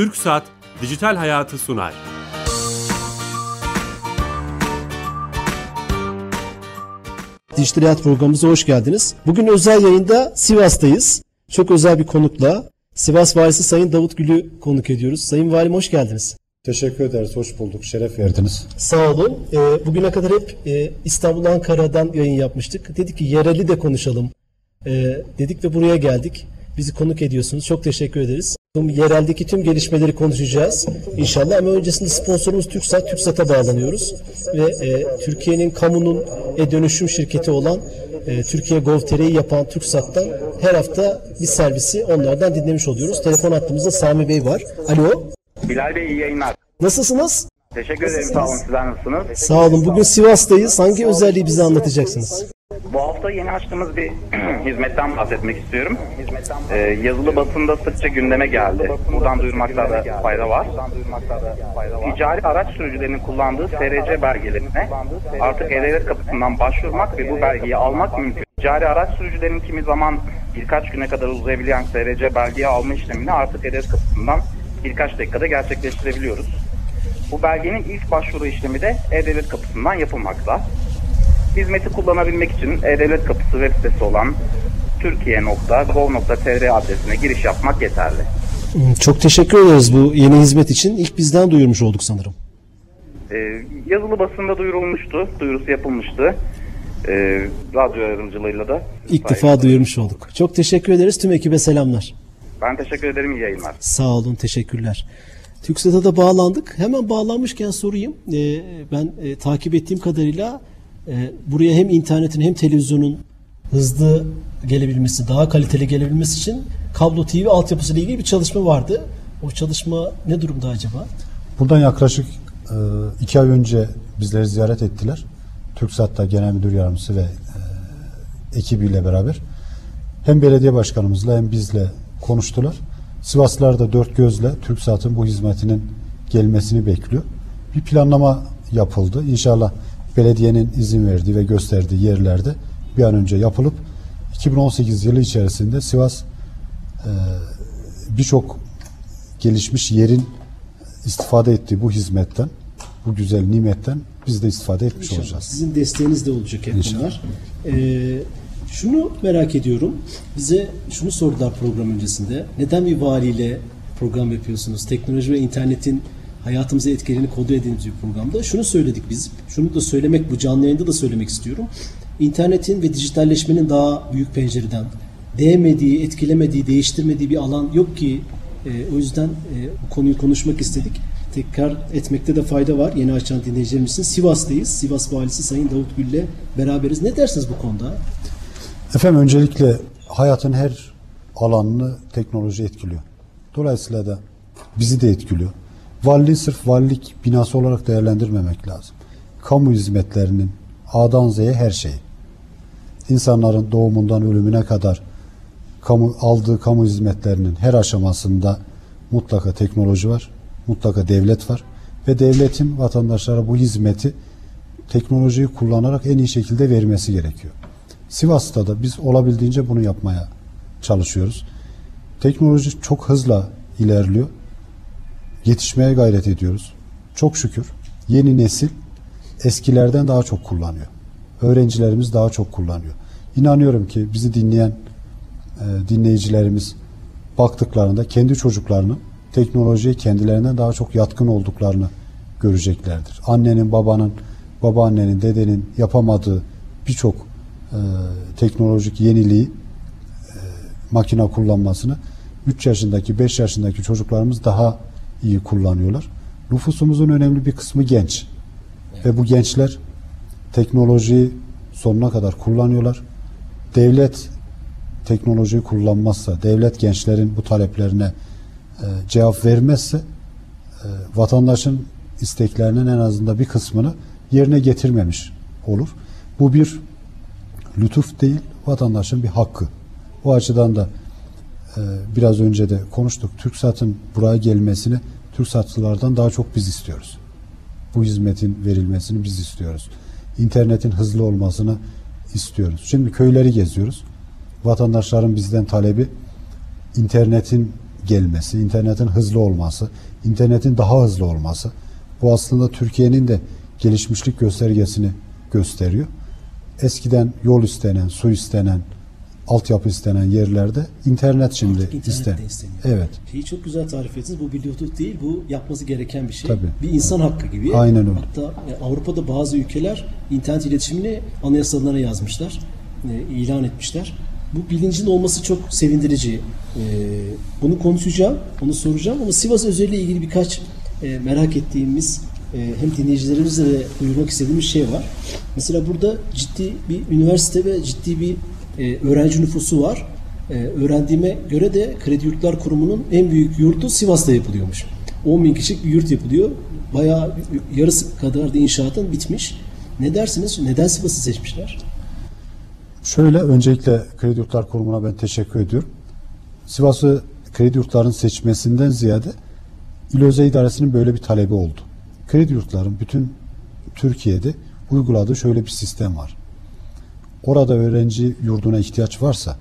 TürkSat Dijital Hayatı sunar. Dijital Hayat programımıza hoş geldiniz. Bugün özel yayında Sivas'tayız. Çok özel bir konukla Sivas Valisi Sayın Davut Gül'ü konuk ediyoruz. Sayın Valim hoş geldiniz. Teşekkür ederiz. Hoş bulduk. Şeref verdiniz. Sağ olun. Ee, bugüne kadar hep e, İstanbul, Ankara'dan yayın yapmıştık. Dedik ki yereli de konuşalım. Ee, dedik ve buraya geldik. Bizi konuk ediyorsunuz. Çok teşekkür ederiz. Yereldeki tüm gelişmeleri konuşacağız inşallah ama öncesinde sponsorumuz TürkSat, TürkSat'a bağlanıyoruz ve e, Türkiye'nin kamunun e-dönüşüm şirketi olan e, Türkiye Gov.tr'yi yapan TürkSat'tan her hafta bir servisi onlardan dinlemiş oluyoruz. Telefon hattımızda Sami Bey var. Alo, Bilal Bey iyi yayınlar. nasılsınız? Teşekkür ederim sağ olun sizler nasılsınız? Sağ olun. Bugün Sivas'tayız. Hangi özelliği bize anlatacaksınız? Bu hafta yeni açtığımız bir hizmetten bahsetmek istiyorum. Ee, yazılı basında sıkça gündeme geldi. Buradan duyurmakta da fayda var. Ticari araç sürücülerinin kullandığı SRC belgelerine artık E-Devlet kapısından başvurmak ve bu belgeyi almak mümkün. Ticari araç sürücülerinin kimi zaman birkaç güne kadar uzayabilen SRC belgeyi alma işlemini artık E-Devlet kapısından birkaç dakikada gerçekleştirebiliyoruz. Bu belgenin ilk başvuru işlemi de E-Devlet kapısından yapılmakta. Hizmeti kullanabilmek için E-Devlet kapısı web sitesi olan türkiye.gov.tr adresine giriş yapmak yeterli. Hmm, Çok teşekkür ederiz bu yeni hizmet için. İlk bizden duyurmuş olduk sanırım. Ee, yazılı basında duyurulmuştu, duyurusu yapılmıştı. Ee, radyo yardımcılığıyla da. İlk defa duyurmuş olduk. Çok teşekkür ederiz. Tüm ekibe selamlar. Ben teşekkür ederim, iyi yayınlar. Sağ olun, teşekkürler. TürkSat'a da bağlandık. Hemen bağlanmışken sorayım. Ee, ben e, takip ettiğim kadarıyla e, buraya hem internetin hem televizyonun hızlı gelebilmesi, daha kaliteli gelebilmesi için kablo TV altyapısı ile ilgili bir çalışma vardı. O çalışma ne durumda acaba? Buradan yaklaşık e, iki ay önce bizleri ziyaret ettiler. TürkSat'ta Genel Müdür Yardımcısı ve e, ekibiyle beraber. Hem belediye başkanımızla hem bizle konuştular. Sivaslılar da dört gözle TürkSat'ın bu hizmetinin gelmesini bekliyor. Bir planlama yapıldı. İnşallah belediyenin izin verdiği ve gösterdiği yerlerde bir an önce yapılıp 2018 yılı içerisinde Sivas e, birçok gelişmiş yerin istifade ettiği bu hizmetten, bu güzel nimetten biz de istifade etmiş İnşallah. olacağız. Sizin desteğiniz de olacak hep İnşallah. bunlar. Ee, şunu merak ediyorum. Bize şunu sordular program öncesinde. Neden bir valiyle program yapıyorsunuz? Teknoloji ve internetin hayatımıza etkilerini kod edindiğimiz bir programda. Şunu söyledik biz. Şunu da söylemek, bu canlı yayında da söylemek istiyorum. İnternetin ve dijitalleşmenin daha büyük pencereden değmediği, etkilemediği, değiştirmediği bir alan yok ki e, o yüzden e, bu konuyu konuşmak istedik. Tekrar etmekte de fayda var. Yeni açan dinleyicilerimizin Sivas'tayız. Sivas Valisi Sayın Davut Gül'le beraberiz. Ne dersiniz bu konuda? Efendim öncelikle hayatın her alanını teknoloji etkiliyor. Dolayısıyla da bizi de etkiliyor. Valiliği sırf valilik binası olarak değerlendirmemek lazım. Kamu hizmetlerinin A'dan Z'ye her şeyi. İnsanların doğumundan ölümüne kadar kamu aldığı kamu hizmetlerinin her aşamasında mutlaka teknoloji var, mutlaka devlet var ve devletin vatandaşlara bu hizmeti teknolojiyi kullanarak en iyi şekilde vermesi gerekiyor. Sivas'ta da biz olabildiğince bunu yapmaya çalışıyoruz. Teknoloji çok hızla ilerliyor. Yetişmeye gayret ediyoruz. Çok şükür yeni nesil eskilerden daha çok kullanıyor. Öğrencilerimiz daha çok kullanıyor. İnanıyorum ki bizi dinleyen e, dinleyicilerimiz baktıklarında kendi çocuklarının teknolojiye kendilerinden daha çok yatkın olduklarını göreceklerdir. Annenin, babanın, babaannenin, dedenin yapamadığı birçok e, teknolojik yeniliği e, makine kullanmasını 3 yaşındaki 5 yaşındaki çocuklarımız daha iyi kullanıyorlar. Nüfusumuzun önemli bir kısmı genç. Ve bu gençler teknolojiyi sonuna kadar kullanıyorlar. Devlet teknolojiyi kullanmazsa, devlet gençlerin bu taleplerine e, cevap vermezse e, vatandaşın isteklerinin en azından bir kısmını yerine getirmemiş olur. Bu bir lütuf değil, vatandaşın bir hakkı. O açıdan da e, biraz önce de konuştuk. TürkSat'ın buraya gelmesini TürkSatçılardan daha çok biz istiyoruz. Bu hizmetin verilmesini biz istiyoruz. İnternetin hızlı olmasını istiyoruz. Şimdi köyleri geziyoruz. Vatandaşların bizden talebi internetin gelmesi, internetin hızlı olması, internetin daha hızlı olması bu aslında Türkiye'nin de gelişmişlik göstergesini gösteriyor. Eskiden yol istenen, su istenen, altyapı istenen yerlerde internet şimdi Artık internet isteniyor. Evet. Şeyi çok güzel tarif ettiniz. Bu bir lütuf değil. Bu yapması gereken bir şey. Tabii. Bir insan hakkı gibi. Aynen öyle. Hatta e, Avrupa'da bazı ülkeler internet iletişimini anayasalarına yazmışlar. e, ilan etmişler. Bu bilincin olması çok sevindirici. E, bunu konuşacağım, onu soracağım ama Sivas özelliği ilgili birkaç merak ettiğimiz hem dinleyicilerimizle de duyurmak istediğimiz şey var. Mesela burada ciddi bir üniversite ve ciddi bir e, öğrenci nüfusu var. E, öğrendiğime göre de Kredi Yurtlar Kurumu'nun en büyük yurdu Sivas'ta yapılıyormuş. 10 bin kişilik bir yurt yapılıyor. Bayağı yarısı kadar da inşaatın bitmiş. Ne dersiniz? Neden Sivas'ı seçmişler? Şöyle öncelikle Kredi Yurtlar Kurumu'na ben teşekkür ediyorum. Sivas'ı kredi yurtların seçmesinden ziyade İl Özel İdaresi'nin böyle bir talebi oldu. Kredi yurtların bütün Türkiye'de uyguladığı şöyle bir sistem var. Orada öğrenci yurduna ihtiyaç varsa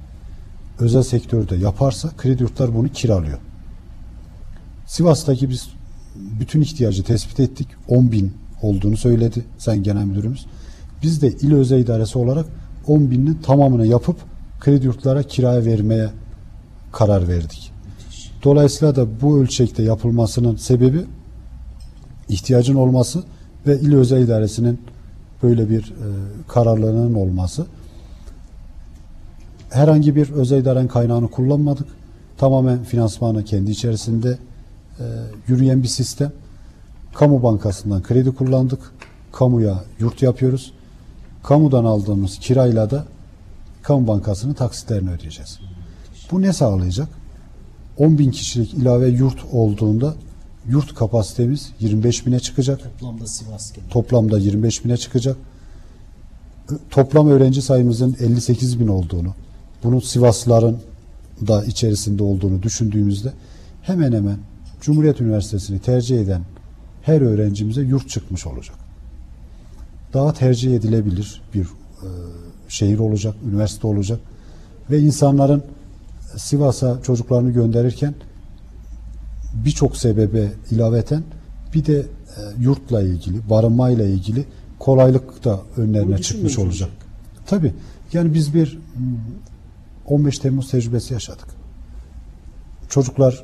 özel sektörde yaparsa kredi yurtlar bunu kiralıyor. Sivas'taki biz bütün ihtiyacı tespit ettik. 10 bin olduğunu söyledi Sayın Genel Müdürümüz. Biz de il özel idaresi olarak 10 binin tamamını yapıp kredi yurtlara kiraya vermeye karar verdik. Dolayısıyla da bu ölçekte yapılmasının sebebi ihtiyacın olması ve il özel idaresinin böyle bir e, kararlılığının olması. Herhangi bir özel idarenin kaynağını kullanmadık. Tamamen finansmanı kendi içerisinde e, yürüyen bir sistem. Kamu bankasından kredi kullandık. Kamuya yurt yapıyoruz. Kamudan aldığımız kirayla da kamu bankasının taksitlerini ödeyeceğiz. Bu ne sağlayacak? 10 bin kişilik ilave yurt olduğunda yurt kapasitemiz 25 bine çıkacak. Toplamda Sivas genel. Toplamda 25 bine çıkacak. Toplam öğrenci sayımızın 58 bin olduğunu, bunun Sivaslıların da içerisinde olduğunu düşündüğümüzde hemen hemen Cumhuriyet Üniversitesi'ni tercih eden her öğrencimize yurt çıkmış olacak. Daha tercih edilebilir bir e, şehir olacak, üniversite olacak ve insanların Sivas'a çocuklarını gönderirken birçok sebebe ilaveten bir de e, yurtla ilgili, barınmayla ilgili kolaylık da önlerine Bunu çıkmış olacak. Tabii. Yani biz bir mm, 15 Temmuz tecrübesi yaşadık. Çocuklar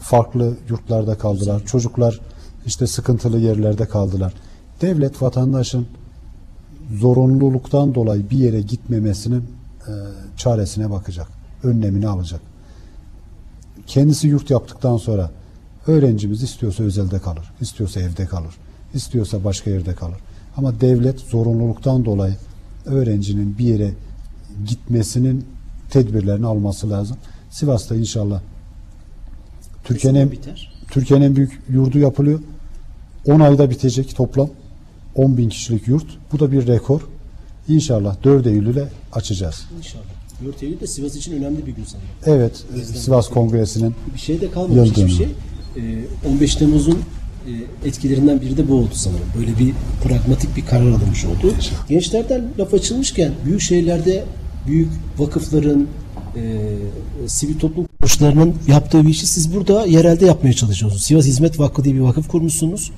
farklı yurtlarda kaldılar. Çocuklar işte sıkıntılı yerlerde kaldılar. Devlet vatandaşın zorunluluktan dolayı bir yere gitmemesinin e, çaresine bakacak. Önlemini alacak. Kendisi yurt yaptıktan sonra öğrencimiz istiyorsa özelde kalır, istiyorsa evde kalır, istiyorsa başka yerde kalır. Ama devlet zorunluluktan dolayı öğrencinin bir yere gitmesinin tedbirlerini alması lazım. Sivas'ta inşallah Türkiye'nin. Türkiye'nin en büyük yurdu yapılıyor. 10 ayda bitecek toplam 10 bin kişilik yurt. Bu da bir rekor. İnşallah 4 Eylül'e açacağız. İnşallah. 4 Eylül de Sivas için önemli bir gün sanırım. Evet, Sivas Kongresi'nin Bir şey de kalmamış Yıldönümü. hiçbir şey. Ee, 15 Temmuz'un e, etkilerinden biri de bu oldu sanırım. Böyle bir pragmatik bir karar alınmış oldu. Gençlerden laf açılmışken büyük şehirlerde büyük vakıfların e, sivil toplum kuruluşlarının yaptığı bir işi siz burada yerelde yapmaya çalışıyorsunuz. Sivas Hizmet Vakfı diye bir vakıf kurmuşsunuz.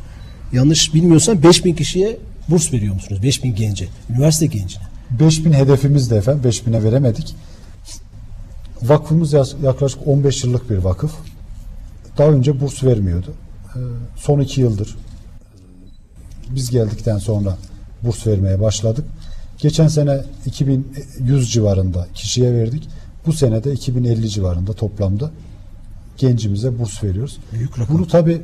Yanlış bilmiyorsam 5000 kişiye burs veriyor musunuz? 5000 gence. Üniversite gencine. 5000 hedefimiz de efendim 5000'e veremedik. Vakfımız yaklaşık 15 yıllık bir vakıf. Daha önce burs vermiyordu. Ee, Son iki yıldır e, biz geldikten sonra burs vermeye başladık. Geçen sene 2100 civarında kişiye verdik. Bu sene de 2050 civarında toplamda gencimize burs veriyoruz. Büyük rakam. Bunu tabi e,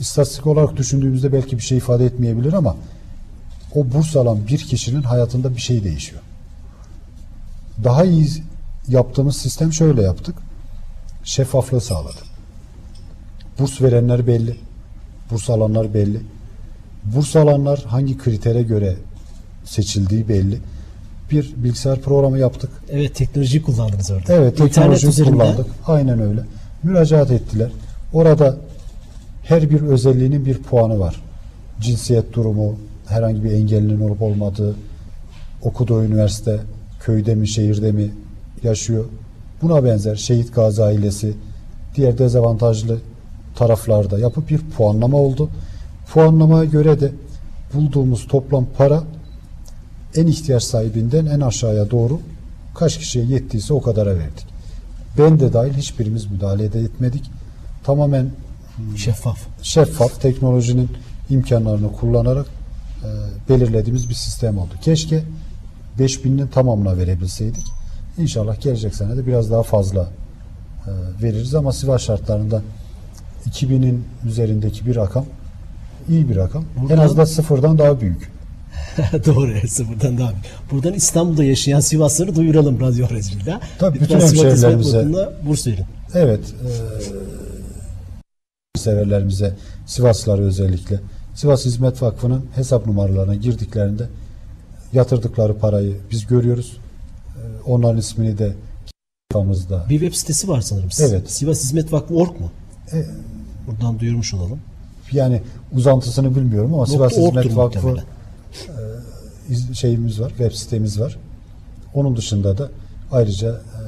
istatistik olarak düşündüğümüzde belki bir şey ifade etmeyebilir ama o burs alan bir kişinin hayatında bir şey değişiyor. Daha iyi yaptığımız sistem şöyle yaptık. Şeffaflığı sağladık. Burs verenler belli. Burs alanlar belli. Burs alanlar hangi kritere göre seçildiği belli. Bir bilgisayar programı yaptık. Evet teknolojiyi kullandınız orada. Evet İnternet teknoloji üzerinden kullandık. Aynen öyle. Müracaat ettiler. Orada her bir özelliğinin bir puanı var. Cinsiyet durumu, herhangi bir engelinin olup olmadığı, okuduğu üniversite, köyde mi, şehirde mi yaşıyor, Buna benzer şehit gazi ailesi, diğer dezavantajlı taraflarda yapıp bir puanlama oldu. Puanlamaya göre de bulduğumuz toplam para en ihtiyaç sahibinden en aşağıya doğru kaç kişiye yettiyse o kadara verdik. Ben de dahil hiçbirimiz müdahale de etmedik. Tamamen Şeffaf. şeffaf teknolojinin imkanlarını kullanarak belirlediğimiz bir sistem oldu. Keşke 5000'in tamamına verebilseydik. İnşallah gelecek sene de biraz daha fazla e, veririz ama Sivas şartlarında 2000'in üzerindeki bir rakam iyi bir rakam. En Buradan- azından sıfırdan daha büyük. Doğru sıfırdan daha. Buradan İstanbul'da yaşayan Sivasları duyuralım radyo aracılığıyla. Tabii, bütün hemşehrilerimize- burs verin. Evet. E, severlerimize, Sivaslıları özellikle Sivas Hizmet Vakfı'nın hesap numaralarına girdiklerinde yatırdıkları parayı biz görüyoruz. E, onların ismini de kafamızda. Bir web sitesi var sanırım. Evet. Sivas Hizmet Vakfı org mu? E, Buradan duyurmuş olalım. Yani uzantısını bilmiyorum ama Sivas Nokta org'tur Hizmet Vakfı iz- şeyimiz var, web sitemiz var. Onun dışında da ayrıca e,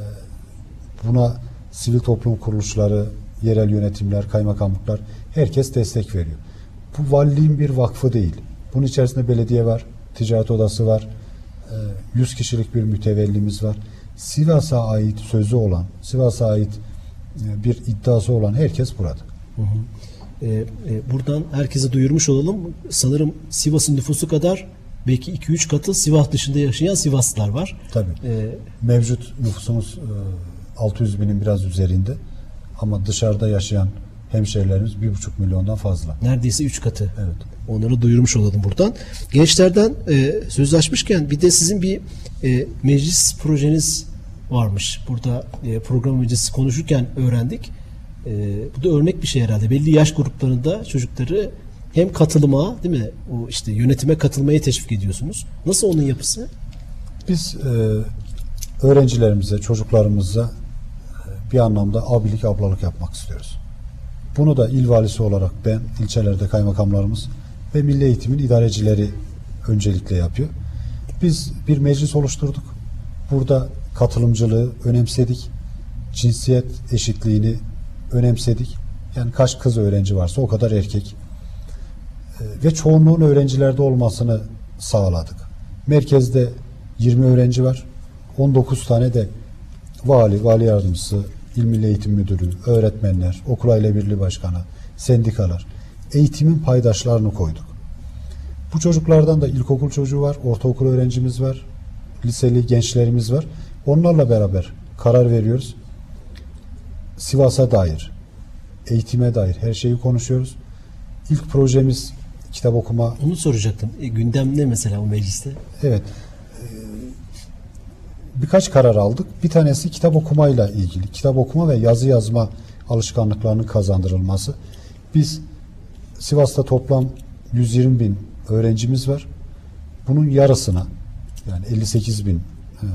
buna sivil toplum kuruluşları, yerel yönetimler, kaymakamlıklar herkes destek veriyor. Bu valiliğin bir vakfı değil. Bunun içerisinde belediye var, ticaret odası var, e, 100 kişilik bir mütevellimiz var. Sivas'a ait sözü olan, Sivas'a ait e, bir iddiası olan herkes burada. Ee, e, buradan herkese duyurmuş olalım. Sanırım Sivas'ın nüfusu kadar belki 2-3 katı Sivas dışında yaşayan Sivaslılar var. Tabii. Ee, Mevcut nüfusumuz e, 600 binin biraz üzerinde ama dışarıda yaşayan hemşehrilerimiz 1,5 milyondan fazla. neredeyse 3 katı. Evet. Onları duyurmuş olalım buradan. Gençlerden e, söz açmışken bir de sizin bir e, meclis projeniz varmış. Burada e, program öncesi konuşurken öğrendik. E, bu da örnek bir şey herhalde. Belli yaş gruplarında çocukları hem katılıma değil mi? O işte yönetime katılmaya teşvik ediyorsunuz. Nasıl onun yapısı? Biz e, öğrencilerimize, çocuklarımıza e, bir anlamda abilik, ablalık yapmak istiyoruz. Bunu da il valisi olarak ben, ilçelerde kaymakamlarımız ve milli eğitimin idarecileri öncelikle yapıyor. Biz bir meclis oluşturduk. Burada katılımcılığı önemsedik. Cinsiyet eşitliğini önemsedik. Yani kaç kız öğrenci varsa o kadar erkek. E, Ve çoğunluğun öğrencilerde olmasını sağladık. Merkezde 20 öğrenci var. 19 tane de vali, vali yardımcısı, İl Milli Eğitim Müdürü, öğretmenler, okul aile birliği başkanı, sendikalar eğitimin paydaşlarını koyduk. Bu çocuklardan da ilkokul çocuğu var, ortaokul öğrencimiz var, liseli gençlerimiz var. Onlarla beraber karar veriyoruz. Sivas'a dair, eğitime dair her şeyi konuşuyoruz. İlk projemiz kitap okuma Onu soracaktım. E, gündem ne mesela o mecliste? Evet. Birkaç karar aldık. Bir tanesi kitap okumayla ilgili. Kitap okuma ve yazı yazma alışkanlıklarının kazandırılması. Biz Sivas'ta toplam 120 bin öğrencimiz var. Bunun yarısına yani 58 bin e,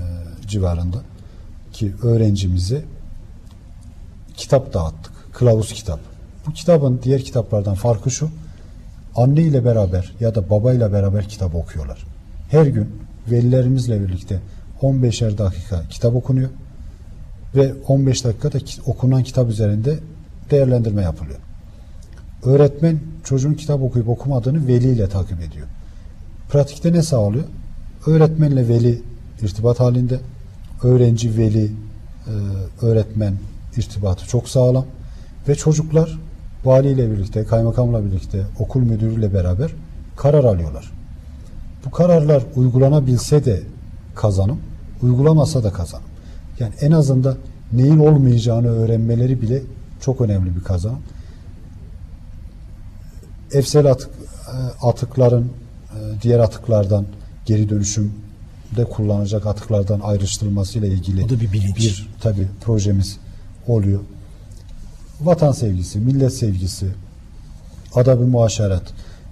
civarında ki öğrencimize kitap dağıttık. Kılavuz kitap. Bu kitabın diğer kitaplardan farkı şu. Anne ile beraber ya da baba ile beraber kitap okuyorlar. Her gün velilerimizle birlikte 15'er dakika kitap okunuyor ve 15 dakikada ki- okunan kitap üzerinde değerlendirme yapılıyor. Öğretmen çocuğun kitap okuyup okumadığını veliyle takip ediyor. Pratikte ne sağlıyor? Öğretmenle veli irtibat halinde, öğrenci veli e, öğretmen irtibatı çok sağlam ve çocuklar valiyle birlikte, kaymakamla birlikte, okul müdürüyle beraber karar alıyorlar. Bu kararlar uygulanabilse de kazanım, uygulamasa da kazanım. Yani en azından neyin olmayacağını öğrenmeleri bile çok önemli bir kazanım. Evsel atık, e, atıkların e, diğer atıklardan geri dönüşümde kullanacak atıklardan ayrıştırılmasıyla ilgili O da bir bilinç. bir tabi projemiz oluyor. Vatan sevgisi, millet sevgisi, adab-ı muaşeret.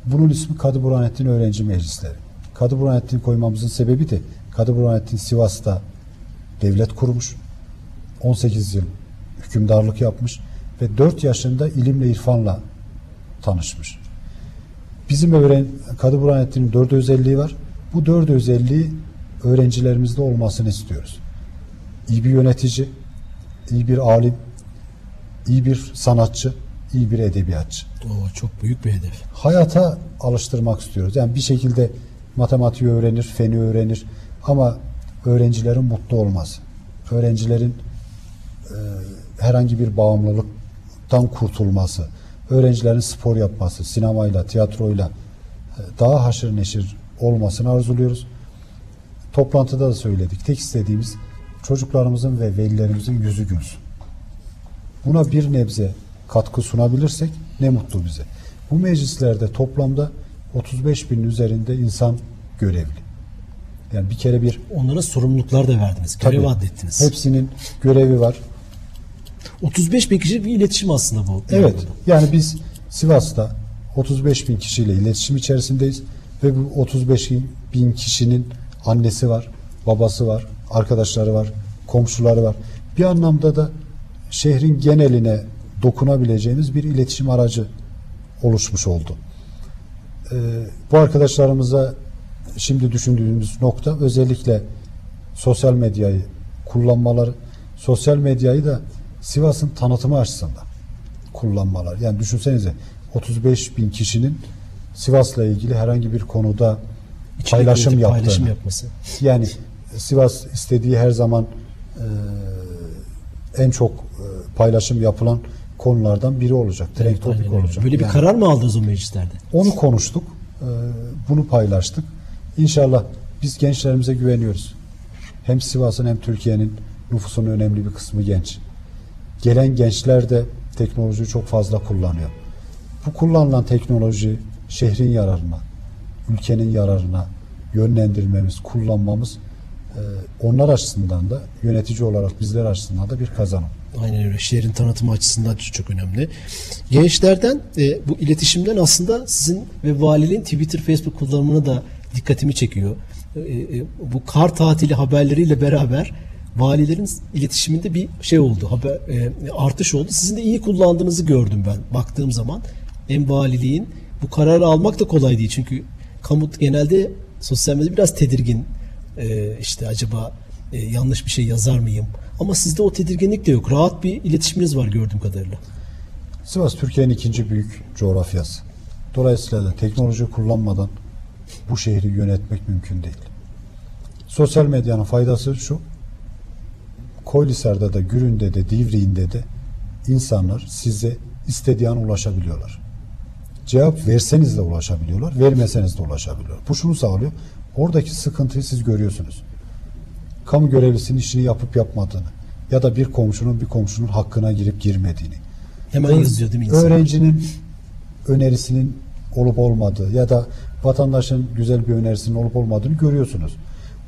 Bunun ismi Kadı Burhanettin Öğrenci Meclisleri. Kadı Burhanettin koymamızın sebebi de Kadı Burhanettin Sivas'ta devlet kurmuş. 18 yıl hükümdarlık yapmış ve 4 yaşında ilimle irfanla tanışmış. Bizim öğren Kadı Burhanettin'in dört özelliği var. Bu dört özelliği öğrencilerimizde olmasını istiyoruz. İyi bir yönetici, iyi bir alim, iyi bir sanatçı, iyi bir edebiyatçı. Oo, çok büyük bir hedef. Hayata alıştırmak istiyoruz. Yani bir şekilde matematiği öğrenir, feni öğrenir ama öğrencilerin mutlu olması, öğrencilerin e, herhangi bir bağımlılıktan kurtulması, öğrencilerin spor yapması, sinemayla, tiyatroyla e, daha haşır neşir olmasını arzuluyoruz. Toplantıda da söyledik. Tek istediğimiz çocuklarımızın ve velilerimizin yüzü gülsün. Buna bir nebze katkı sunabilirsek ne mutlu bize. Bu meclislerde toplamda 35 bin üzerinde insan görevli. Yani bir kere bir Onlara sorumluluklar da verdiniz. Görev addettiniz. hepsinin görevi var. 35 bin kişilik bir iletişim aslında bu. Evet. Yani biz Sivas'ta 35 bin kişiyle iletişim içerisindeyiz ve bu 35 bin kişinin annesi var, babası var, arkadaşları var, komşuları var. Bir anlamda da şehrin geneline dokunabileceğimiz bir iletişim aracı oluşmuş oldu. Ee, bu arkadaşlarımıza şimdi düşündüğümüz nokta özellikle sosyal medyayı kullanmaları, sosyal medyayı da Sivas'ın tanıtımı açısından kullanmalar. Yani düşünsenize 35 bin kişinin Sivas'la ilgili herhangi bir konuda İçerik paylaşım yaptığını. Paylaşım yapması. Yani Sivas istediği her zaman e, en çok e, paylaşım yapılan konulardan biri olacak. Trend Evet, topik olacak. Böyle bir Yani karar mı aldınız o meclislerde? onu konuştuk. e, bunu paylaştık. İnşallah biz gençlerimize güveniyoruz. Hem Sivas'ın hem Türkiye'nin nüfusunun önemli bir kısmı genç. Gelen gençler de teknolojiyi çok fazla kullanıyor. Bu kullanılan teknoloji şehrin yararına, ülkenin yararına yönlendirmemiz, kullanmamız e, onlar açısından da yönetici olarak bizler açısından da bir kazanım. Aynen öyle. Şehrin tanıtımı açısından çok, önemli. Gençlerden e, bu iletişimden aslında sizin ve valiliğin Twitter, Facebook kullanımını da dikkatimi çekiyor. E, e, bu kar tatili haberleriyle beraber valilerin iletişiminde bir şey oldu. Haber, e, artış oldu. Sizin de iyi kullandığınızı gördüm ben baktığım zaman. Hem valiliğin bu kararı almak da kolay değil. Çünkü kamu genelde sosyal medyada biraz tedirgin. E, işte acaba e, yanlış bir şey yazar mıyım? Ama sizde o tedirginlik de yok. Rahat bir iletişiminiz var gördüğüm kadarıyla. Sivas Türkiye'nin ikinci büyük coğrafyası. Dolayısıyla da teknoloji kullanmadan bu şehri yönetmek mümkün değil. Sosyal medyanın faydası şu. Koylisar'da da, Gürün'de de, Divriğinde de insanlar size istediği an ulaşabiliyorlar. Cevap verseniz de ulaşabiliyorlar, vermeseniz de ulaşabiliyorlar. Bu şunu sağlıyor. Oradaki sıkıntıyı siz görüyorsunuz. Kamu görevlisinin işini yapıp yapmadığını ya da bir komşunun bir komşunun hakkına girip girmediğini. Hemen yazıyor değil mi insan? Öğrencinin önerisinin olup olmadığı ya da vatandaşın güzel bir önerisinin olup olmadığını görüyorsunuz.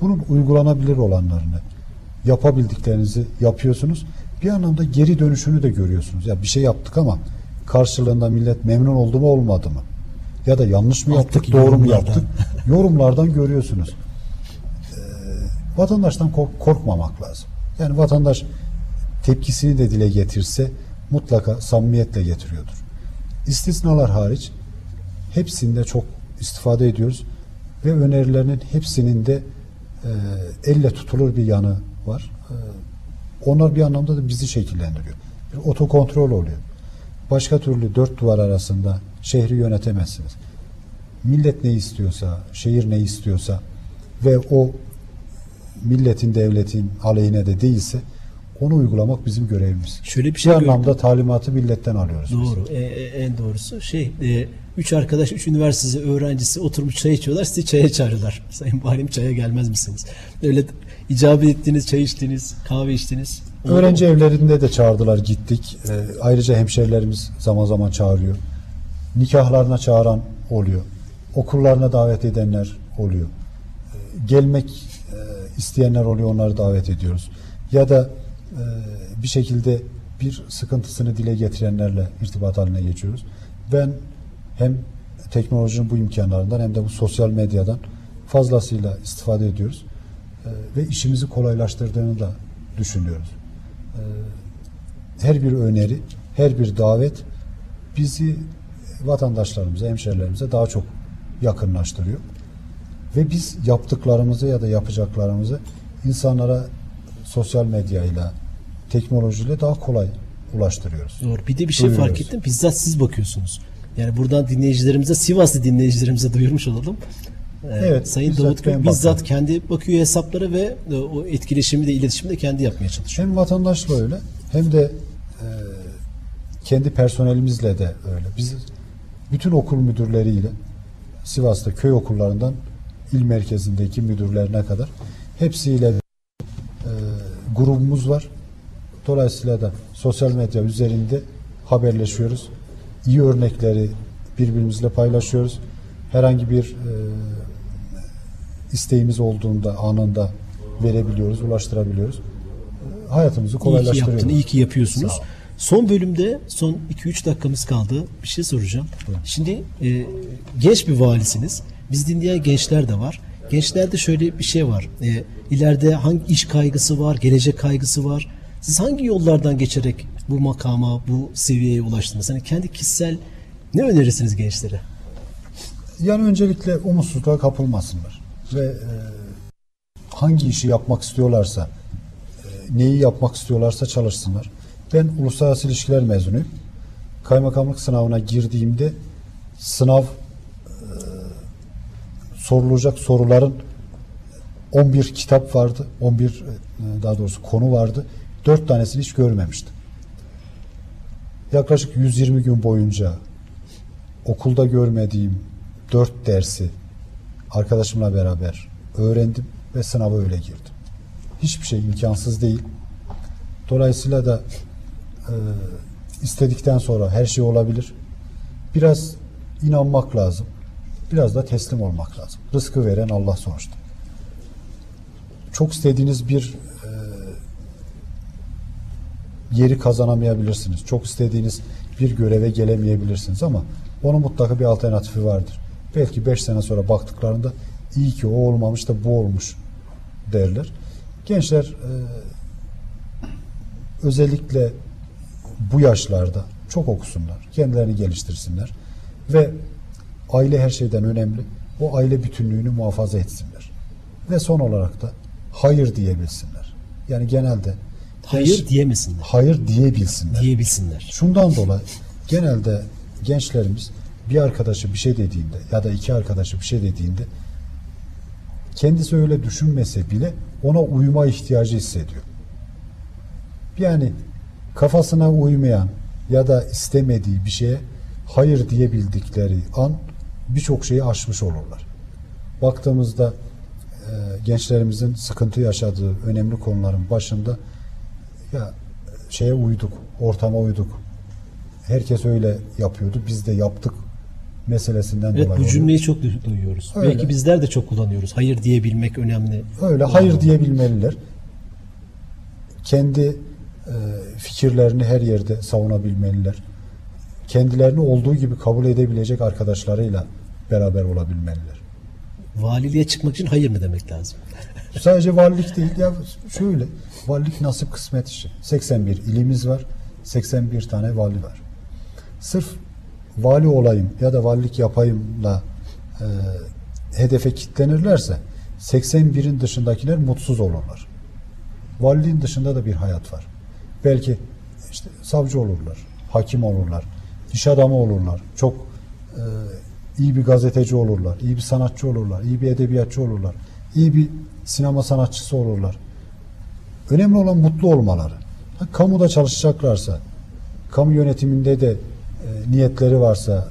Bunun uygulanabilir olanlarını, yapabildiklerinizi yapıyorsunuz. Bir anlamda geri dönüşünü de görüyorsunuz. Ya bir şey yaptık ama karşılığında millet memnun oldu mu olmadı mı? Ya da yanlış mı yaptık, Alttaki doğru mu yaptık? Yorumlardan görüyorsunuz. Ee, vatandaştan kork- korkmamak lazım. Yani vatandaş tepkisini de dile getirse mutlaka samimiyetle getiriyordur. İstisnalar hariç hepsinde çok istifade ediyoruz ve önerilerinin hepsinin de e, elle tutulur bir yanı var. E, onlar bir anlamda da bizi şekillendiriyor. Bir otokontrol oluyor. Başka türlü dört duvar arasında şehri yönetemezsiniz. Millet ne istiyorsa, şehir ne istiyorsa ve o milletin, devletin aleyhine de değilse onu uygulamak bizim görevimiz. Şöyle bir Bir şey gördüm. anlamda talimatı milletten alıyoruz. biz. Doğru. E, e, en doğrusu şey e, üç arkadaş, üç üniversite öğrencisi oturmuş çay içiyorlar. Sizi çaya çağırıyorlar. Sayın Valim çaya gelmez misiniz? Öyle icabet ettiniz, çay içtiniz, kahve içtiniz. Oldu Öğrenci evlerinde de çağırdılar gittik. Ee, ayrıca hemşerilerimiz zaman zaman çağırıyor. Nikahlarına çağıran oluyor. Okullarına davet edenler oluyor. Ee, gelmek e, isteyenler oluyor onları davet ediyoruz. Ya da e, bir şekilde bir sıkıntısını dile getirenlerle irtibat haline geçiyoruz. Ben hem teknolojinin bu imkanlarından hem de bu sosyal medyadan fazlasıyla istifade ediyoruz. Ee, ve işimizi kolaylaştırdığını da düşünüyoruz. Ee, her bir öneri, her bir davet bizi vatandaşlarımıza, hemşerilerimize daha çok yakınlaştırıyor. Ve biz yaptıklarımızı ya da yapacaklarımızı insanlara sosyal medyayla, teknolojiyle daha kolay ulaştırıyoruz. Doğru. Bir de bir şey Duyuyoruz. fark ettim. Bizzat siz bakıyorsunuz. Yani buradan dinleyicilerimize, Sivaslı dinleyicilerimize duyurmuş olalım. Ee, Evet, Sayın bizzat Davut Gül bizzat bakarım. kendi bakıyor hesaplara ve e, o etkileşimi de iletişimi de kendi yapmaya çalışıyor. Hem vatandaşla öyle hem de e, kendi personelimizle de öyle. Biz bütün okul müdürleriyle Sivas'ta köy okullarından il merkezindeki müdürlerine kadar hepsiyle e, grubumuz var. Dolayısıyla da sosyal medya üzerinde haberleşiyoruz. İyi örnekleri birbirimizle paylaşıyoruz. Herhangi bir e, isteğimiz olduğunda anında verebiliyoruz, ulaştırabiliyoruz. Hayatımızı İyi ki kolaylaştırıyoruz. yaptın, iyi ki yapıyorsunuz. Son bölümde son 2-3 dakikamız kaldı. Bir şey soracağım. Şimdi e, genç bir valisiniz. Biz dinleyen gençler de var. Gençlerde şöyle bir şey var. E, ileride hangi iş kaygısı var, gelecek kaygısı var. Siz hangi yollardan geçerek bu makama, bu seviyeye ulaştınız? Hani kendi kişisel ne önerirsiniz gençlere? Yani öncelikle umutsuzluğa kapılmasınlar ve e, hangi işi yapmak istiyorlarsa, e, neyi yapmak istiyorlarsa çalışsınlar. Ben uluslararası ilişkiler mezunuyum. Kaymakamlık sınavına girdiğimde sınav e, sorulacak soruların 11 kitap vardı. 11 e, daha doğrusu konu vardı. 4 tanesini hiç görmemiştim. Yaklaşık 120 gün boyunca okulda görmediğim dört dersi arkadaşımla beraber öğrendim ve sınava öyle girdim. Hiçbir şey imkansız değil. Dolayısıyla da e, istedikten sonra her şey olabilir. Biraz inanmak lazım. Biraz da teslim olmak lazım. Rızkı veren Allah sonuçta. Çok istediğiniz bir yeri kazanamayabilirsiniz. Çok istediğiniz bir göreve gelemeyebilirsiniz ama onun mutlaka bir alternatifi vardır. Belki 5 sene sonra baktıklarında iyi ki o olmamış da bu olmuş derler. Gençler e, özellikle bu yaşlarda çok okusunlar, kendilerini geliştirsinler ve aile her şeyden önemli. O aile bütünlüğünü muhafaza etsinler. Ve son olarak da hayır diyebilsinler. Yani genelde Hayır diyemesinler. hayır diyebilsinler. Diyebilsinler. Şundan dolayı genelde gençlerimiz bir arkadaşı bir şey dediğinde ya da iki arkadaşı bir şey dediğinde kendisi öyle düşünmese bile ona uyuma ihtiyacı hissediyor. Yani kafasına uymayan ya da istemediği bir şeye hayır diyebildikleri an birçok şeyi aşmış olurlar. Baktığımızda e, gençlerimizin sıkıntı yaşadığı önemli konuların başında ya şeye uyduk, ortama uyduk. Herkes öyle yapıyordu, biz de yaptık meselesinden Evet dolayı. bu oluyor. cümleyi çok du- duyuyoruz. Öyle. Belki bizler de çok kullanıyoruz. Hayır diyebilmek önemli. Öyle hayır diyebilmeliler. Kendi e, fikirlerini her yerde savunabilmeliler. Kendilerini olduğu gibi kabul edebilecek arkadaşlarıyla beraber olabilmeliler. Valiliğe çıkmak için hayır mı demek lazım? Sadece valilik değil ya şöyle valilik nasip kısmet işi. 81 ilimiz var. 81 tane vali var. Sırf vali olayım ya da valilik yapayımla e, hedefe kitlenirlerse 81'in dışındakiler mutsuz olurlar. Valiliğin dışında da bir hayat var. Belki işte savcı olurlar, hakim olurlar, iş adamı olurlar, çok e, iyi bir gazeteci olurlar, iyi bir sanatçı olurlar, iyi bir edebiyatçı olurlar, iyi bir sinema sanatçısı olurlar. Önemli olan mutlu olmaları. Ha, kamuda çalışacaklarsa, kamu yönetiminde de e, niyetleri varsa,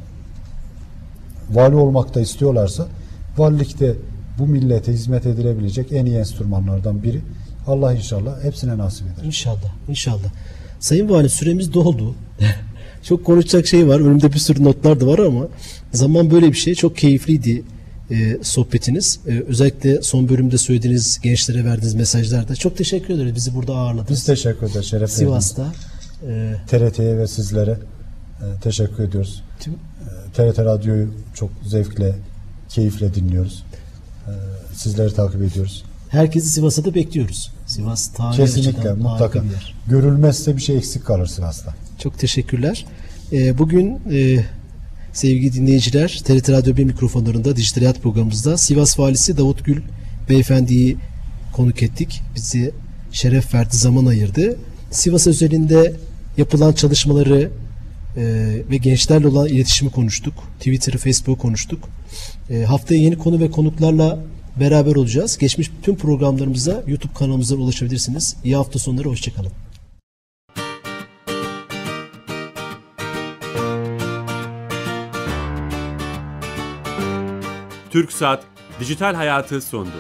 vali olmak da istiyorlarsa, valilikte bu millete hizmet edilebilecek en iyi enstrümanlardan biri. Allah inşallah hepsine nasip eder. İnşallah. İnşallah. Sayın Vali süremiz doldu. çok konuşacak şey var. Önümde bir sürü notlar da var ama zaman böyle bir şey. Çok keyifliydi e, sohbetiniz. E, özellikle son bölümde söylediğiniz gençlere verdiğiniz mesajlarda. Çok teşekkür ederiz. Bizi burada ağırladınız. Biz teşekkür ederiz. Şeref. Sivas'ta. E, TRT'ye ve sizlere e, teşekkür ediyoruz. tüm E, TRT Radyo'yu çok zevkle, keyifle dinliyoruz. E, sizleri takip ediyoruz. herkesi Sivas'a da bekliyoruz. Sivas tarihi Kesinlikle, mutlaka. Görülmezse bir şey eksik kalır Sivas'ta. Çok teşekkürler. Ee, bugün e, sevgili dinleyiciler TRT Radyo 1 mikrofonlarında Dijital Hayat programımızda Sivas Valisi Davut Gül Beyefendiyi konuk ettik. Bizi şeref verdi, zaman ayırdı. Sivas özelinde yapılan çalışmaları e, ve gençlerle olan iletişimi konuştuk. Twitter'ı, Facebook'u konuştuk. E, haftaya yeni konu ve konuklarla beraber olacağız. Geçmiş tüm programlarımıza YouTube kanalımızdan ulaşabilirsiniz. İyi hafta sonları, hoşçakalın. TürkSat Dijital Hayatı sondu.